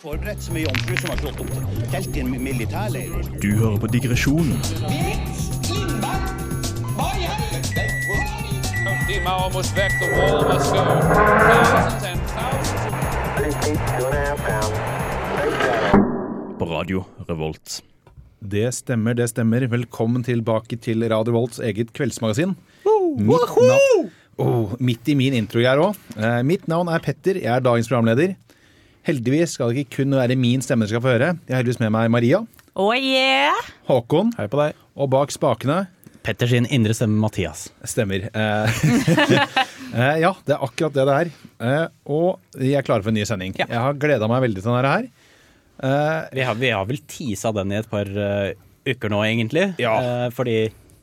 Forberedt som en jomfru som har slått opp telt i en militærleir. Du hører på Digresjonen på Radio Revolt. Det stemmer, det stemmer. Velkommen tilbake til Radio Volts eget kveldsmagasin. Mitt, oh, midt i min intro her òg. Eh, mitt navn er Petter, jeg er dagens programleder. Heldigvis skal det ikke kun være min stemme dere skal få høre. Jeg har heldigvis med meg Maria, Oh yeah! Håkon Hei på deg. og bak spakene Petter sin indre stemme Mathias. Stemmer. Eh, eh, ja, det er akkurat det det er. Eh, og vi er klare for en ny sending. Ja. Jeg har gleda meg veldig til denne her. Eh, Vi har, vi har vel tisa den i et par uker nå, egentlig. Ja. Fordi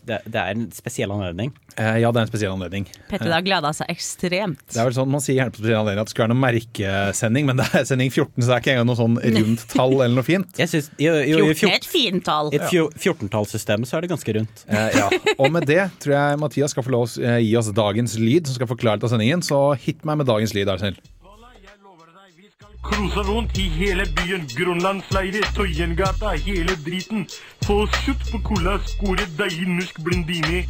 det, det er en spesiell anledning. eh, ja, det er en spesiell anledning. Petter har gleda seg ekstremt. Det er vel sånn, Man sier gjerne på spesiell anledning at det skal være noe merkesending, men det er sending 14, så det er ikke engang noe sånn rundt tall eller noe fint. Jeg synes, jo, jo, i 14 er et fint tall. I et 14-tallssystem så er det ganske rundt. Eh, ja. Og med det tror jeg Mathias skal få lov å eh, gi oss dagens lyd, som skal forklare litt av sendingen. Så hit meg med dagens lyd, er du snill. Cruise rundt i hele byen, Grønlandsleire, Tøyengata, hele driten. Få slutt på kulda, skåre deilig norsk blondine.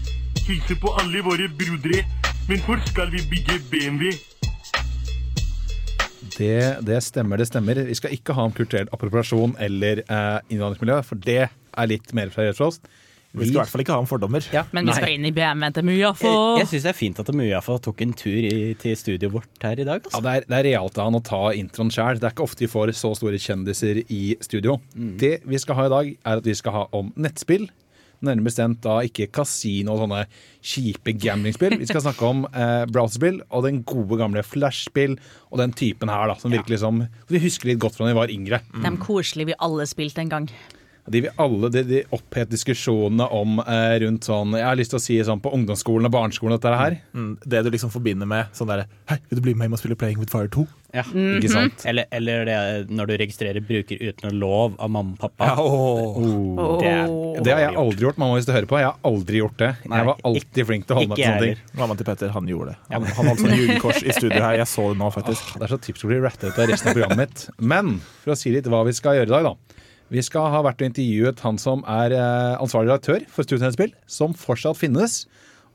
Hilse på alle våre brudre. Men hvor skal vi bygge BMW? Det, det stemmer, det stemmer. Vi skal ikke ha om kulturell appropriasjon eller eh, innvandringsmiljø, for det er litt mer fra oss. Vi skal i hvert fall ikke ha om fordommer. Men vi skal inn i BMW til Mujafo. Jeg, jeg syns det er fint at Mujafo tok en tur i, til studioet vårt her i dag. Ja, Altså. det er, det er realt av han å ta introen sjøl. Det er ikke ofte vi får så store kjendiser i studio. Det vi skal ha i dag, er at vi skal ha om nettspill. Nærmere bestemt da ikke kasino og sånne kjipe gamblingspill. Vi skal snakke om eh, browserspill og den gode gamle flashspill og den typen her, da. Som virkelig som Vi husker litt godt fra da vi var yngre. De koselige vi alle spilte en gang. De vil alle de, de opphet diskusjonene om eh, rundt sånn Jeg har lyst til å si sånn på ungdomsskolen og barneskolen, dette her. Mm, Det du liksom forbinder med sånn derre Hei, vil du bli med hjem og spille Playing with Fire 2? Ja. Ikke sant? Eller, eller det når du registrerer bruker uten lov av mamma og pappa. åh. Det er- Det har jeg aldri gjort. Mamma, hvis du hører på, jeg har aldri gjort det. Nei, jeg var alltid flink til å holde meg til sånne ting. Mammaen til Petter, han gjorde det. Han, han holdt sånn julekors i studio her. Jeg så det nå, faktisk. Det er så typisk å bli rattet ut av resten av programmet mitt. Men for å si litt hva vi skal gjøre i dag, da. Vi skal ha vært og intervjuet han som er eh, ansvarlig redaktør for Studentspill, som fortsatt finnes.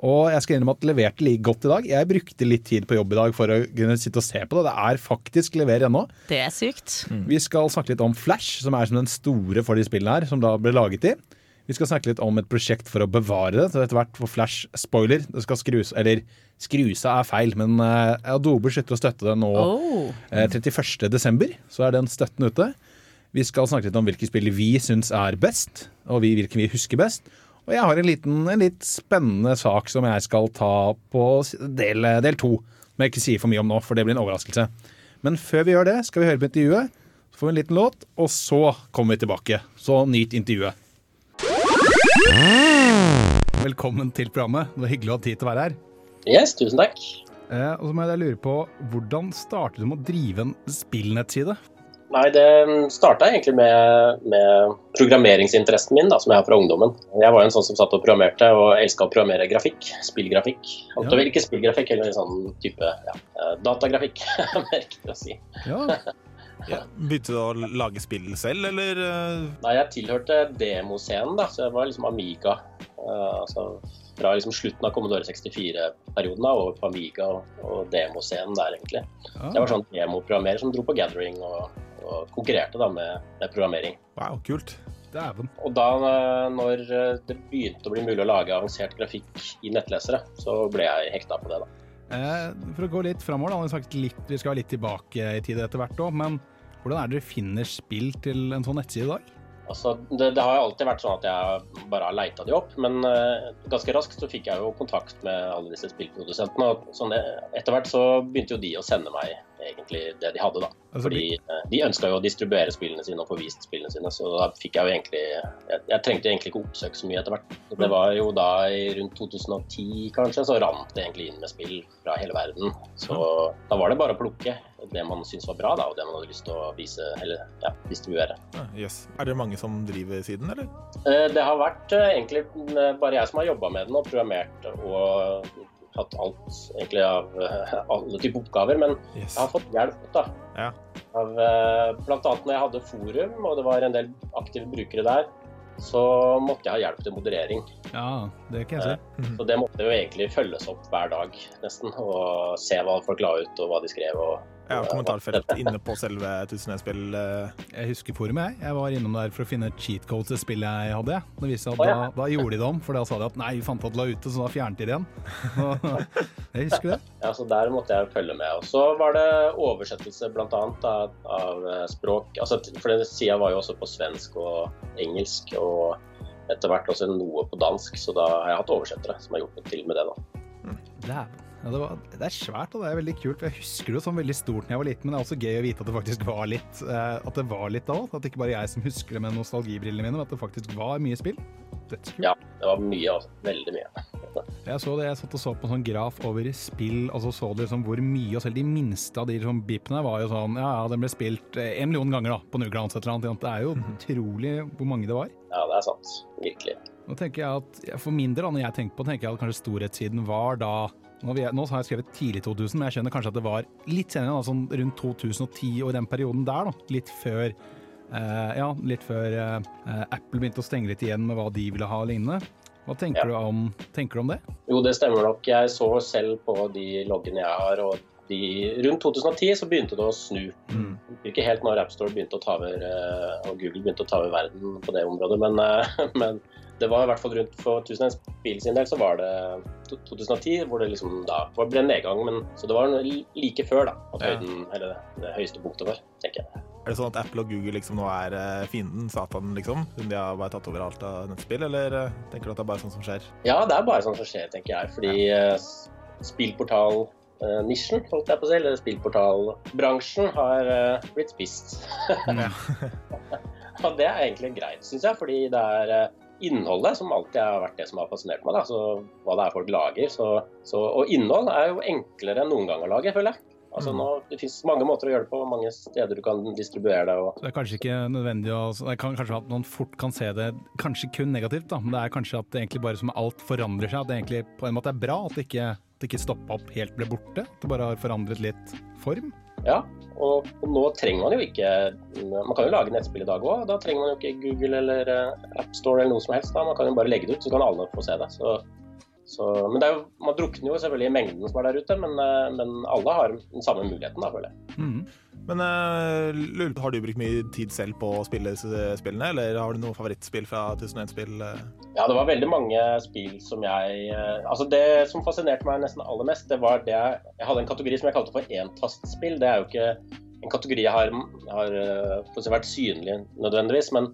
Og jeg skal innrømme at det leverte like godt i dag. Jeg brukte litt tid på jobb i dag for å kunne sitte og se på det. Det er faktisk lever ennå. Det er sykt. Vi skal snakke litt om Flash, som er som den store for de spillene her, som da ble laget i. Vi skal snakke litt om et prosjekt for å bevare det. Så etter hvert for Flash spoiler. Det skal skrus Eller skruse er feil, men uh, Adobe slutter å støtte det nå Oh. eh, 31. desember. Så er den støtten ute. Vi skal snakke litt om hvilke spill vi syns er best, og vi, hvilke vi husker best. Og jeg har en, liten, en litt spennende sak som jeg skal ta på del, del to. Som jeg ikke sier for mye om nå, for det blir en overraskelse. Men før vi gjør det, skal vi høre på intervjuet. Så får vi en liten låt, og så kommer vi tilbake. Så nyt intervjuet. Velkommen til programmet. Det var hyggelig å ha tid til å være her. Yes, tusen takk. Eh, og så må jeg lure på, Hvordan startet du med å drive en spillnettside? Nei, det starta egentlig med, med programmeringsinteressen min, da, som jeg har fra ungdommen. Jeg var jo en sånn som satt og programmerte, og elska å programmere grafikk. Spillgrafikk. Ja. ikke spillgrafikk, eller sånn type ja, eh, datagrafikk, merker jeg å si. Ja, Ja. Begynte du å lage spill selv, eller? eh? Nei, jeg tilhørte demoscenen, da, så jeg var liksom Amiga. eh, altså fra liksom slutten av Commodore 64-perioden da, over på Amiga og, og demoscenen der, egentlig. Så jeg var sånn demoprogrammerer som dro på gathering og, og konkurrerte da med, med programmering. Wow, kult. dæven. Og da eh, når eh, det begynte å bli mulig å lage avansert grafikk i nettlesere, så ble jeg hekta på det, da. Eh, for å gå litt framover, da. Litt, vi skal litt tilbake i tid etter hvert òg, men hvordan er det dere finner spill til en sånn nettside i dag? Altså, det, det har alltid vært sånn at jeg bare har leita de opp, men uh, ganske raskt så fikk jeg jo kontakt med alle disse spillprodusentene. og sånn, Etter hvert så begynte jo de å sende meg egentlig det de hadde, da. Altså, Fordi eh, de ønska jo å distribuere spillene sine og få vist spillene sine, så da fikk jeg jo egentlig Jeg, jeg trengte egentlig ikke oppsøke så mye etter hvert. Det var jo da i rundt 2010 kanskje, så rant det egentlig inn med spill fra hele verden. Så da var det bare å plukke det man syntes var bra, da, og det man hadde lyst til å vise, eller ja, distribuere. Ah, Yes. Er det mange som driver siden, eller? Eh, Det har vært eh, egentlig eh, bare jeg som har jobba med den og programmert og hatt alt egentlig av eh, alle typer oppgaver. Men Yes. jeg har fått hjelp, da. Ja. Av, eh, blant annet når jeg hadde forum, og det var en del aktive brukere der, så måtte jeg ha hjelp til moderering. Ja, det kan jeg se. Så det måtte jo egentlig følges opp hver dag, nesten. Og se hva folk la ut, og hva de skrev. og Jeg har kommentarfelt inne på selve Tusen spill eh, Jeg husker forumet, jeg. Jeg var innom der for å finne cheat codes til spillet jeg hadde. Det viste seg at ja. da, da gjorde de det om, for da sa de at nei, vi fant at det la ute, så da fjernet de det igjen. jeg husker det. Ja, så Der måtte jeg følge med. Og så var det oversettelse bl.a. Av, av eh, språk. Altså, for den sida var jo også på svensk og engelsk, og etter hvert også noe på dansk, så da har jeg hatt oversettere som har hjulpet til med det. da. Dæven. Ja, det, var, det er svært og det er veldig kult. for Jeg husker det som veldig stort da jeg var liten, men det er også gøy å vite at det faktisk var litt eh, At det var litt da òg. At det ikke bare er jeg som husker det med nostalgibrillene mine, men at det faktisk var mye spill. Dødskult. Ja, det var mye, altså. Veldig mye. Jeg så det, jeg satt og så på en sånn graf over spill, og så så du liksom hvor mye, og selv de minste av de sånn bipene var jo sånn Ja, ja, den ble spilt eh, en million ganger da, på Nuglands et eller annet. Det er jo utrolig hvor mange det var. Ja, det er sant. Virkelig. Nå tenker jeg at, For min del, når jeg tenker på, tenker jeg at kanskje storhetssiden var da nå, jeg, nå har jeg skrevet tidlig 2000, men jeg skjønner kanskje at det var litt senere, da, sånn rundt 2010 og den perioden der. da, Litt før eh, ja, litt før eh, Apple begynte å stenge litt igjen med hva de ville ha og lignende. Hva tenker, du om, tenker du om det? Jo, det stemmer nok. Jeg så selv på de loggene jeg har, og de, rundt 2010 så begynte det å snu. Ikke helt når AppStore begynte å ta over, eh, og Google begynte å ta over verden på det området, men, eh, men det var i hvert fall rundt for 1000 bil sin del, så var det 2010 hvor det liksom da ble nedgang. Men, så det var like før da, at Ja. eller det, det høyeste punktet var, tenker jeg. Er det sånn at Apple og Google liksom nå er eh, fienden, Satan, liksom? Siden de har bare tatt over alt av nettspill, eller eh, tenker du at det er bare sånn som skjer? Ja, det er bare sånn som skjer, tenker jeg. Fordi ja. s- spillportal-nisjen, holdt jeg på å si, eller spillportalbransjen, har eh, blitt spist. Og det er egentlig greit, syns jeg, fordi det er eh, innholdet som alltid har vært det som har fascinert meg. Da. Så hva det er folk lager. Så, så, og innhold er jo enklere enn noen gang å lage, føler jeg. Altså nå, Det finnes mange måter å gjøre det på, mange steder du kan distribuere det. Og, Det er kanskje ikke nødvendig å Det kan kanskje at noen fort kan se det kanskje kun negativt, da. Men det er kanskje at det egentlig bare som alt forandrer seg, at det egentlig på en måte er bra at det ikke, at det ikke stoppa opp helt ble borte. At det bare har forandret litt form. Ja, og, og nå trenger man jo ikke Man kan jo lage nettspill i dag òg. Da trenger man jo ikke Google eller eh, AppStore eller noe som helst. da, Man kan jo bare legge det ut, så kan alle få se det. Så, så, men jo, man drukner jo selvfølgelig i mengden som er der ute, men, eh, men alle har den samme muligheten, da, føler jeg. Mm. Men uh, har du brukt mye tid selv på å spille spillene, eller har du noe favorittspill fra 1001-spill? Ja, det var veldig mange spill som jeg eh, Altså, det som fascinerte meg nesten aller mest, det var det jeg Jeg hadde en kategori som jeg kalte for entastspill. Det er jo ikke en kategori jeg har, har eh, vært synlig nødvendigvis, men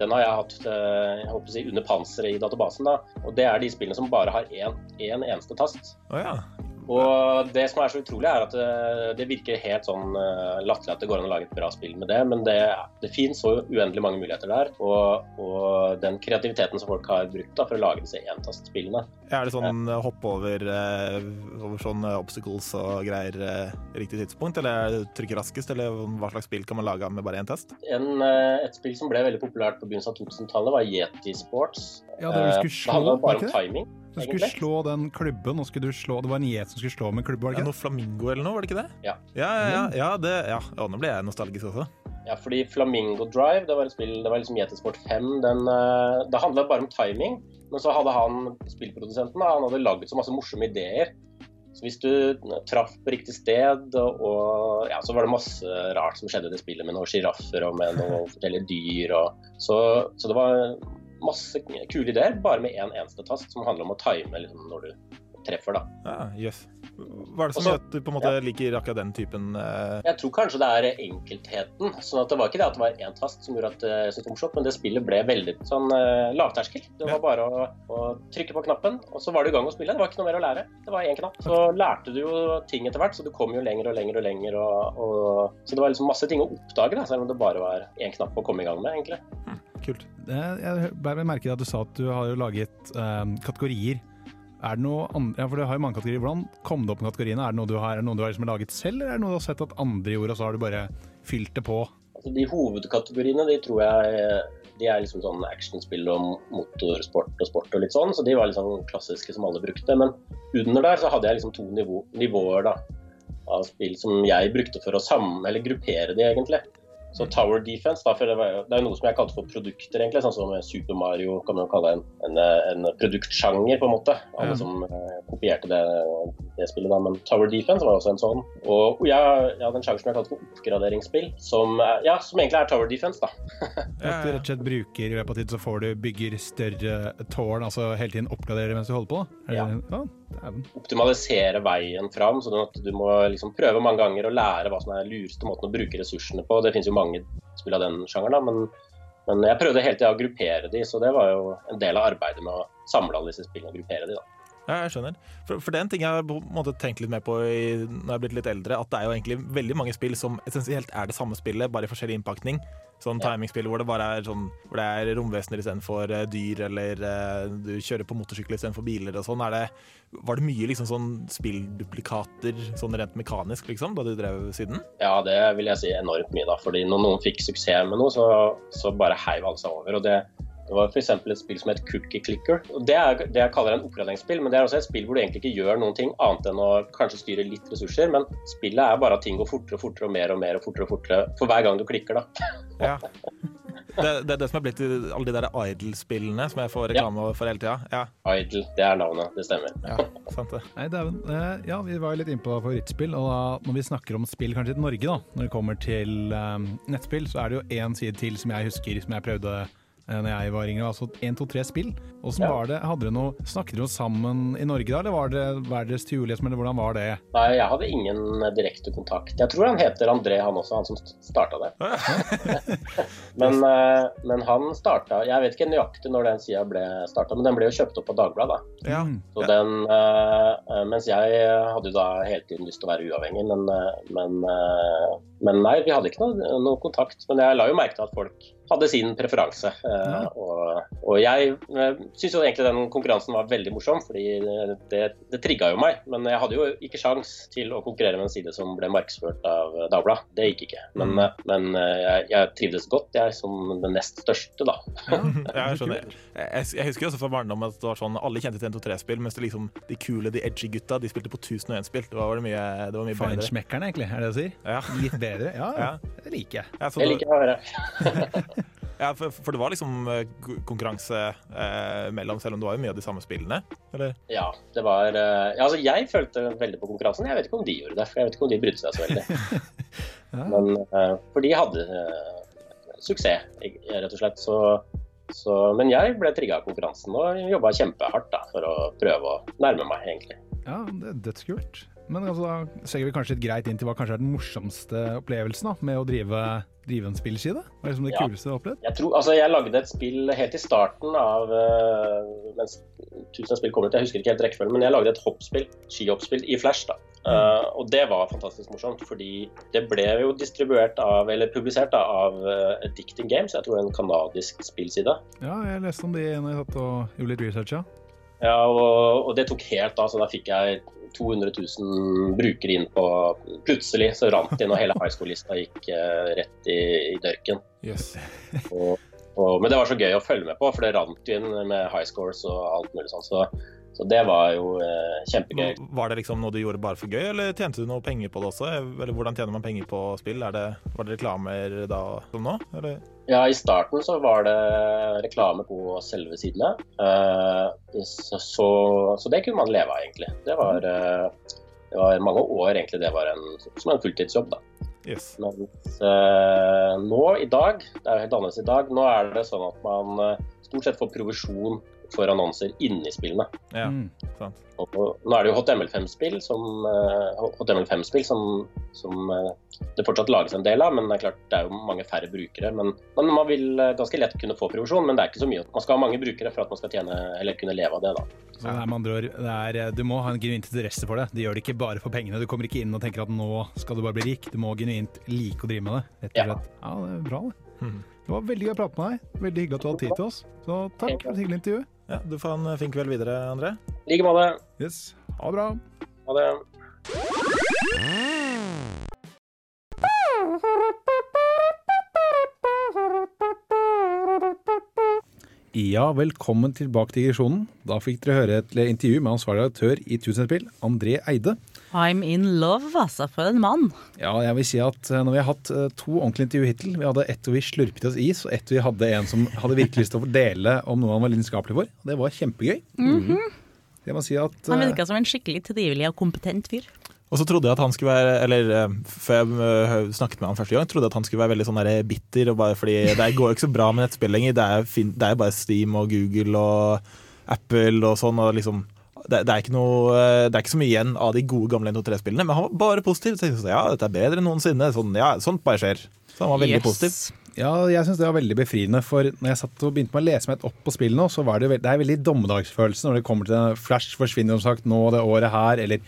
den har jeg hatt eh, jeg håper å si, under panseret i databasen. da, og Det er de spillene som bare har én, én eneste tast. Oh, ja. Og det som er så utrolig, er at det, det virker helt sånn uh, latterlig at det går an å lage et bra spill med det, men det, det finnes så uendelig mange muligheter der. Og, og den kreativiteten som folk har brukt da, for å lage disse entastspillene. Er det sånn eh, hoppe over, eh, over sånne obstacles og greier eh, riktig tidspunkt, eller er trykke raskest, eller hva slags spill kan man lage med bare én test? En, eh, et spill som ble veldig populært på begynnelsen av 2000-tallet, var Yeti Sports. Ja, det Eh, det slå, bare om timing. Du skulle slå den klubben, og skulle du slå Det var en gjet som skulle slå med klubben? var det ikke noe flamingo eller noe, var det ikke det? Ja. Ja, ja, ja, ja, det, ja. ja nå ble jeg nostalgisk også. Ja, fordi Flamingo Drive, det var et spill, det var liksom Yetisport 5, den, eh, det handlet bare om timing. Men så hadde han, spillprodusenten, han hadde laget så masse morsomme ideer. Så hvis du traff på riktig sted, og ja, så var det masse rart som skjedde i det spillet med noen sjiraffer og med noen forskjellige dyr. Og, så, så det var masse kule ideer, bare med én eneste tast, som handler om å time liksom, når du treffer, da. Ja, yes. Hva er det som gjør at du på en måte liker akkurat den typen eh, Jeg tror kanskje det er enkeltheten. sånn at Det var ikke det at det var én tast som gjorde at eh, jeg syntes det var morsomt, men det spillet ble veldig sånn eh, lavterskel. Det var bare å, å trykke på knappen, og så var du i gang å spille. Det var ikke noe mer å lære. Det var én knapp. Så lærte du jo ting etter hvert, så du kom jo lenger og lenger og lenger. Og, og, så det var liksom masse ting å oppdage, da, selv om det bare var én knapp å komme i gang med, egentlig. Kult. Jeg bare merket at du sa at du har laget eh, kategorier. Er det noe andre, ja, for du har jo mange kategorier. Hvordan kom det opp med kategoriene? Er det noe du har, noe du har liksom laget selv, eller er det noe du har sett at andre gjorde, og så har du bare fylt det på? Altså, de hovedkategoriene de tror jeg de er liksom sånn actionspill og motorsport og sport og litt sånn, så de var sånn klassiske som alle brukte. Men under der så hadde jeg liksom to nivå, nivåer, da. av spill som jeg brukte for å sammen, eller gruppere de, egentlig. Så Tower Defense, da, for det, var, det er jo noe som jeg kalte for produkter, egentlig. Sånn som Super Mario kan man jo kalle en, en, en produktsjanger, på en måte. Alle som eh, kopierte det, det spillet, da. Men Tower Defense var også en sånn. Og jeg, jeg hadde en sjanger som jeg kalte for oppgraderingsspill, som, er- ja, som egentlig er Tower Defense, da. At du rett og slett bruker i løpet av tid, så får du bygger større tårn, altså hele tiden oppgraderer mens du holder på? da? Ja. ja optimalisere veien fram, sånn at du må liksom prøve mange ganger å lære hva som er lureste måten å bruke ressursene på. Det finnes jo mange spill av den sjangeren, da, men, men jeg prøvde hele tida å gruppere de, så det var jo en del av arbeidet med å samle alle disse spillene og gruppere de. da. Ja, jeg skjønner. For, for det er en ting jeg har på en måte tenkt litt mer på i, når jeg har blitt litt eldre, at det er jo egentlig veldig mange spill som essensielt er det samme spillet, bare i forskjellig innpakning. Sånn timingspill hvor det bare er sånn Hvor det er romvesener istedenfor uh, dyr, eller uh, du kjører på motorsykkel istedenfor biler og sånn. Er det, var det mye liksom sånn spillduplikater sånn rent mekanisk, liksom, da du drev siden? Ja, det vil jeg si enormt mye, da. Fordi når noen fikk suksess med noe, så, så bare heiv alle seg over. og det det var f.eks. et spill som het Cookie Clicker. og Det er det jeg kaller en oppgraderingsspill, men det er også et spill hvor du egentlig ikke gjør noen ting annet enn å kanskje styre litt ressurser. Men spillet er bare at ting går fortere og fortere og mer og mer og fortere og fortere for hver gang du klikker, da. Ja. Det, det er det som er blitt i alle de der Idle-spillene som jeg får reklame for hele tida. Ja, Idle, det er navnet. Det stemmer. ja, sant det. Nei, dæven. Eh, Ja, vi var jo litt inne på favorittspill, og da, når vi snakker om spill kanskje til Norge, da, når det kommer til um, nettspill, så er det jo én side til som jeg husker som jeg prøvde når jeg var yngre, altså 1, 2, 3 spill. Åssen Ja. var det? Hadde dere noe, Snakket dere sammen i Norge da, eller var det hver deres til jul, liksom, eller hvordan var det? Nei, jeg hadde ingen direkte kontakt. Jeg tror han heter André, han også, han som starta det. men, eh, men han starta Jeg vet ikke nøyaktig når den sida ble starta, men den ble jo kjøpt opp av Dagbladet. da. Ja. Så den, eh, eh, mens jeg hadde jo da hele tiden lyst til å være uavhengig, men, eh, men, eh, men nei, vi hadde ikke noe, noe kontakt. Men jeg la jo merke til at folk hadde sin preferanse. eh, Ja. Og, og jeg uh, syns jo egentlig den konkurransen var veldig morsom, fordi det, det trigga jo meg. Men jeg hadde jo ikke sjans til å konkurrere med en side som ble markedsført av eh, Dagbladet. Det gikk ikke. Men, Mm. eh, men eh, jeg, jeg trivdes godt, jeg, som den nest største, da. Ja, jeg skjønner. Jeg, jeg husker også fra barndommen at det var sånn alle kjente til 1-2-3-spill, mens det liksom, de kule, de edgy gutta, de spilte på 1001-spill. Det var det mye, det var mye bedre. Feinschmeckerne, egentlig, er det det du sier? Ja. Litt bedre? Ja, Ja. det liker jeg. Ja, Det det- liker jeg å høre. ja, for, for det var liksom eh, konkurranse eh, mellom, selv om det var jo mye av de samme spillene? Eller? Ja, det var eh, ja, altså Jeg følte veldig på konkurransen. Jeg vet ikke om de gjorde det, for jeg vet ikke om de brydde seg så veldig. Men eh, For de hadde eh, suksess, rett og slett. Så, så, men jeg ble trigga av konkurransen og jobba kjempehardt da, for å prøve å nærme meg, egentlig. Ja, det er dødskult. Men altså, da ser vi kanskje litt greit inn til hva kanskje er den morsomste opplevelsen da, med å drive, drive en spillside? Hva er liksom det Ja. kuleste du har opplevd? Jeg, tror, altså, jeg lagde et spill helt i starten av uh, mens Tusen spill kom ut, jeg husker ikke helt rekkefølgen, men jeg lagde et hoppspill, skihoppspill i Flash. da. Uh, og det var fantastisk morsomt, fordi det ble jo distribuert av, eller publisert da, av uh, Addicting Games, jeg tror en kanadisk spillside. Ja, jeg leste om de når jeg satt og gjorde litt research, ja. Ja, og, og det tok helt av, så da fikk jeg 200 000 brukere inn på Plutselig så rant det inn, og hele high school-lista gikk uh, rett i, i dørken. Yes. Og, og, men det var så gøy å følge med på, for det rant jo inn med high scores og alt mulig sånn. Så, så det var jo uh, kjempegøy. Var det liksom noe du gjorde bare for gøy, eller tjente du noe penger på det også? Eller hvordan tjener man penger på spill? Det, var det reklamer da som nå? Eller? Ja, i starten så var det reklame på selve sidene. Eh, så, så, så det kunne man leve av, egentlig. Det var, eh, det var mange år egentlig det var en, som en fulltidsjobb, da. Yes. Mens eh, nå i dag, det er jo helt annerledes i dag, nå er det sånn at man stort sett får provisjon for annonser inni spillene. Ja, Mm. sant. Og, nå er det jo HTML5-spill som, eh, HTML5-spill som, som eh, det fortsatt lages en del av, men det er klart det er jo mange færre brukere. Men, men man vil eh, ganske lett kunne få provisjon, men det er ikke så mye. Man skal ha mange brukere for at man skal tjene, eller kunne leve av det. da. Så det er med andre ord, det du må ha en genuint interesse for det. Du gjør det ikke bare for pengene. Du kommer ikke inn og tenker at nå skal du bare bli rik. Du må genuint like å drive med det. rett og Ja. Ja, det er bra, det. Mm. Det var veldig gøy å prate med deg. Veldig hyggelig at du hadde tid til oss. Så takk for et hyggelig intervju. Ja, du får en fin kveld videre, André. I like måte. Yes, ha det bra. Ha det. Ja, velkommen tilbake til digresjonen. Da fikk dere høre et intervju med ansvarlig redaktør i Tusenspill, André Eide. I'm in love, altså. For en mann. Ja, jeg vil si at eh, når vi har hatt eh, to ordentlige intervjuer hittil Vi hadde ett hvor vi slurpet i oss is, og ett hvor vi hadde en som hadde virkelig lyst til å dele om noe han var lidenskapelig for. Det var kjempegøy. Mhm. Jeg må si at Han eh, virka som en skikkelig trivelig og kompetent fyr. Og så trodde jeg at han skulle være Eller før jeg snakket med han første gang, trodde jeg at han skulle være veldig sånn bitter. Og bare fordi Det går jo ikke så bra med nettspill lenger. Det er, det er bare Steam og Google og Apple og sånn. Og liksom det, det, er ikke noe, det er ikke så mye igjen av de gode gamle N2-3-spillene, men han var bare positiv. Så jeg tenkte, ja, dette er bedre enn noensinne. Sånn, ja, sånt bare skjer. Så han var veldig Yes. positiv. Ja, jeg syns det var veldig befriende. For når jeg satt og begynte med å lese meg opp på spillet nå, så var det, veld- det er veldig dommedagsfølelse når det kommer til Flash forsvinner som sagt nå det året her, eller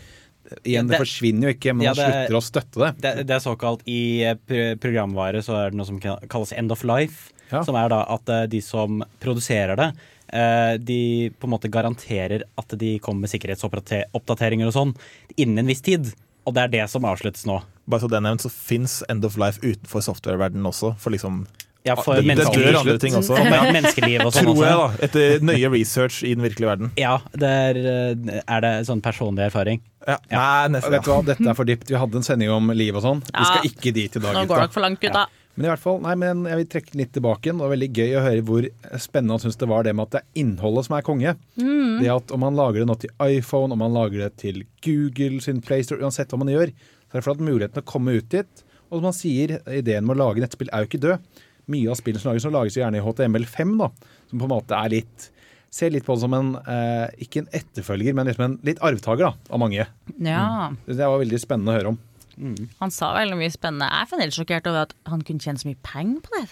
Igjen, det, Det- forsvinner jo ikke, men Ja, man det er- slutter å støtte det. Det, det er såkalt I eh, programvare så er det noe som kalles end of life. Ja. Som er da at eh, de som produserer det, de på en måte garanterer at de kommer med sikkerhetsoppdateringer og sånn innen en viss tid. Og det er det som avsluttes nå. Bare så det er nevnt, så fins End of Life utenfor softwareverdenen også. For liksom Ja, for det, det dør andre ting også. Men menneskeliv og sånn Tror jeg, da. Etter nøye research i den virkelige verden. Ja, det er, eh, er det sånn personlig erfaring? Ja. Nei, nesten. Vet du hva, Dette er for dypt. Vi hadde en sending om liv og sånn. Vi skal ikke dit i dag, Nå går dere for langt, gutta. Men i hvert fall, nei, men jeg vil trekke litt tilbake igjen. Det var veldig gøy å høre hvor spennende han syns det var det med at det er innholdet som er konge. Det at om man lager det nå til iPhone, om man lager det til Google sin PlayStore, uansett hva man gjør, så er det for at muligheten til å komme ut dit. Og som han sier, ideen med å lage nettspill er jo ikke død. Mye av spillene som lages, så lages gjerne i HTML5, da, som på en måte er litt Ser litt på det som en eh, ikke en etterfølger, men liksom en litt arvtaker da, av mange. Ja. Det var veldig spennende å høre om. Han sa veldig mye spennende. Jeg er fremdeles sjokkert over at han kunne tjene så mye penger på det.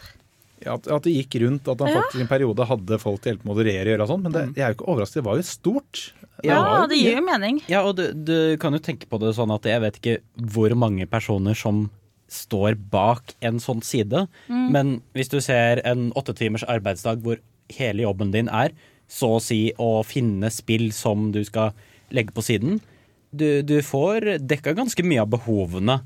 Ja, at, at det gikk rundt, at han Ja. faktisk i en periode hadde folk til å hjelpe med å moderere og sånn. Men det, jeg er jo ikke overrasket, det var jo stort. Ja, var jo det gir jo mening. Ja, og du, du kan jo tenke på det sånn at jeg vet ikke hvor mange personer som står bak en sånn side, men hvis du ser en åtte timers arbeidsdag hvor hele jobben din er så å si å finne spill som du skal legge på siden, du, du får dekka ganske mye av behovene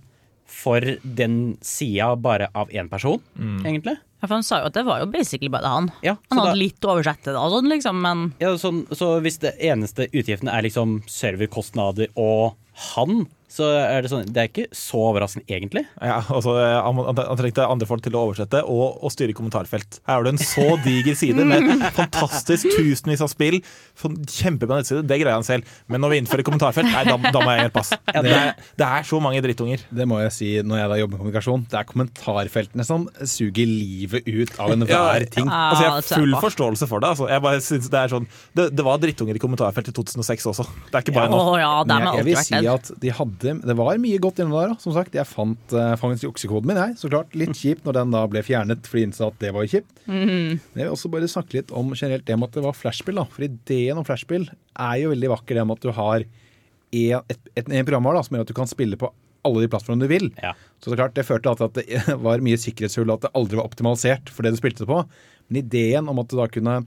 for den sida bare av én person, egentlig. Ja, for han sa jo at det var jo basically bare han. Ja, Han hadde da- litt oversett det sånn liksom, men Ja, sånn, så hvis det eneste utgiftene er liksom serverkostnader og han, så er det sånn Det er ikke så overraskende, egentlig. Ja, altså, han, trengte andre folk til å oversette og, og styre kommentarfelt. Her har du en så diger side med fantastisk tusenvis av spill. Kjempebra nettside, det greier han selv. Men når vi innfører kommentarfelt, nei, da, da må jeg hjelpe, ass. Det er, det er så mange drittunger. Det må jeg si når jeg da jobber med kommunikasjon. Det er kommentarfeltene som suger livet ut av enhver ting. Altså, jeg har full forståelse for det. Altså. Jeg bare synes det, er sånn, det, det var drittunger i kommentarfelt i 2006 også. Det er ikke bare nå. ja, jeg, jeg vil si at de hadde Det var mye godt inni der. da, Som sagt, jeg fant uh, fangens juksekoden min, jeg. Så klart litt kjipt når den da ble fjernet fordi innså at det var kjipt. Men jeg vil også bare snakke litt om generelt det med at det var flashspill. da For ideen om flashspill er jo veldig vakker, det med at du har en, et, et, en programvare da, som gjør at du kan spille på alle de plattformene du vil. Ja. Så det klart, det førte til at det var mye sikkerhetshull, og at det aldri var optimalisert for det du spilte på. Men ideen om at du da kunne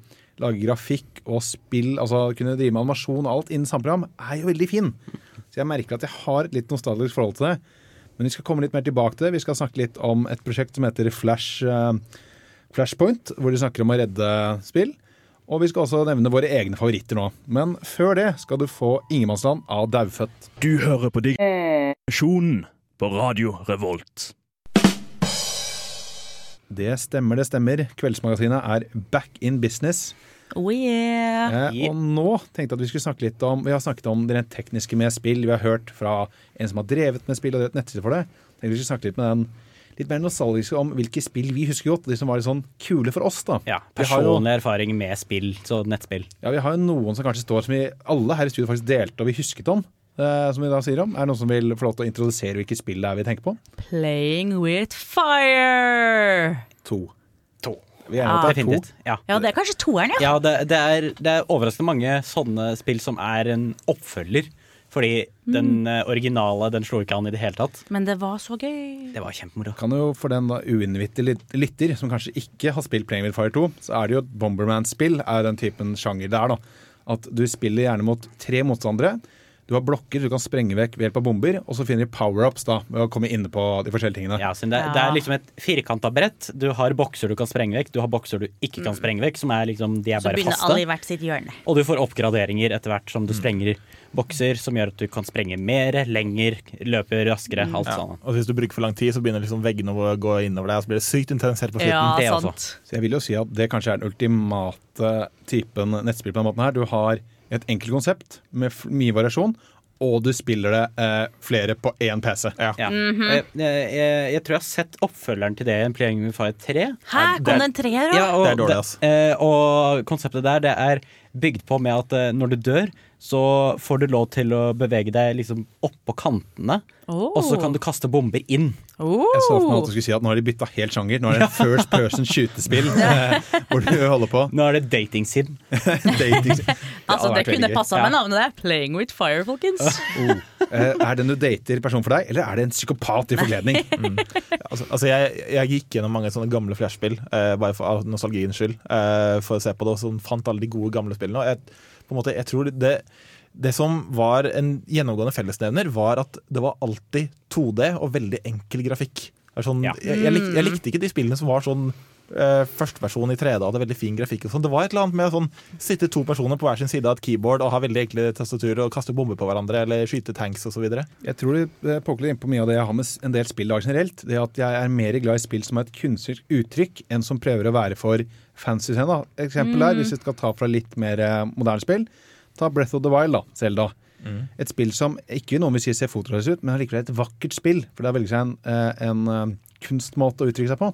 lage grafikk og spill, altså kunne drive med animasjon og alt innen samme program, er jo veldig fin. Så jeg merker at jeg har et litt nostalgisk forhold til det. Men vi skal komme litt mer tilbake til det. Vi skal snakke litt om et prosjekt som heter Flash, eh, Flashpoint, hvor de snakker om å redde spill. Og vi skal også nevne våre egne favoritter nå. Men før det skal du få Ingemannsland av Daufødt. Du hører på Digresjonen på Radio Revolt. Det stemmer, det stemmer. Kveldsmagasinet er back in business. Oh yeah. Eh, og nå tenkte jeg at vi skulle snakke litt om Vi har snakket om det rent tekniske med spill. Vi har hørt fra en som har drevet med spill og drevet nettside for det. Tenkte vi skulle snakke litt med den litt mer nostalgiske om hvilke spill vi husker godt. De som var litt sånn kule for oss, da. Ja, jo- Personlig erfaring med spill, så nettspill. Ja, vi har jo noen som kanskje står som vi alle her i studio faktisk delte og vi husket om. Eh, som vi da sier om. Er det noen som vil få lov til å introdusere hvilket spill det er vi tenker på? Playing with fire. To. To. Vi er enige om at det er to. Definitivt. Ja. Ja, det er kanskje toeren, ja. Ja, det, det, er, det er overraskende mange sånne spill som er en oppfølger. Fordi den eh, originale den slo ikke an i det hele tatt. Men det var så gøy. Det var kjempemoro. Kan jo For den da uinnvittige lyt- lytter som kanskje ikke har spilt Playing with Fire 2, så er det jo et Bomberman-spill er den typen sjanger det er. da. At du spiller gjerne mot tre motstandere. Du har blokker du kan sprenge vekk ved hjelp av bomber, og så finner de power-ups da, ved å komme inne på de forskjellige tingene. Ja, det, det, det er liksom et firkanta brett. Du har bokser du kan sprenge vekk, du har bokser du ikke kan sprenge vekk, som er liksom, de er Så bare begynner alle i faste. hvert sitt hjørne. Og du får oppgraderinger etter hvert som du sprenger bokser, som gjør at du kan sprenge mer, lenger, løpe raskere, alt Ja. sånn. Og hvis du bruker for lang tid, så begynner liksom veggene å gå innover deg, og så blir det sykt intenst helt på slutten. Ja, Det sant. også. Så jeg vil jo si at det kanskje er den ultimate typen nettspill på den måten her. Du har et enkelt konsept med mye variasjon, og du spiller det eh, flere på én PC. Ja. Mhm. jeg, jeg, jeg, jeg tror jeg har sett oppfølgeren til det i Playing with Fire 3. Hæ, kom det en treer, da? Ja, og, Det er dårlig, det- ass. eh, og konseptet der det er bygd på med at eh, når du dør, så får du lov til å bevege deg liksom oppå kantene, Oh. og så kan du kaste bomber inn. Oh. Jeg så for meg at du skulle si at nå har de bytta helt sjanger. Nå er det first person skytespill eh, hvor du holder på. Nå er det dating-sim. Dating. Det Altså, det kunne passa med navnet der. Playing with fire, folkens. Oh. Eh, Er det en du dater person for deg, eller er det en psykopat i forkledning? Altså, altså jeg, jeg gikk gjennom mange sånne gamle flashspill, uh, bare for av nostalgiens skyld, uh, for å se på det, og så fant alle de gode gamle spillene. Og jeg, på en måte, jeg tror det, det som var en gjennomgående fellesnevner, var at det var alltid 2D og veldig enkel grafikk. Det er Sånn, Ja. jeg, jeg, lik, jeg likte ikke de spillene som var sånn eh, førsteversjon i 3D og hadde veldig fin grafikk. og sånn. Det var et eller annet med å sånn, sitte to personer på hver sin side av et keyboard og ha veldig enkle tastaturer og kaste bomber på hverandre eller skyte tanks osv. Jeg tror det påkler innpå inn på mye av det jeg har med en del spill i dag generelt. Det at jeg er mer glad i spill som har et kunstnerisk uttrykk, enn som prøver å være for fancy. scene, Da. Eksempel mm. hvis vi skal ta fra litt mer eh, moderne spill, ta Breath of the Wild, da, Zelda. Et spill som ikke noen vil si ser fotorealistisk ut, men allikevel et vakkert spill. For det har veldig seg en, eh, en eh, kunstmåte å uttrykke seg på.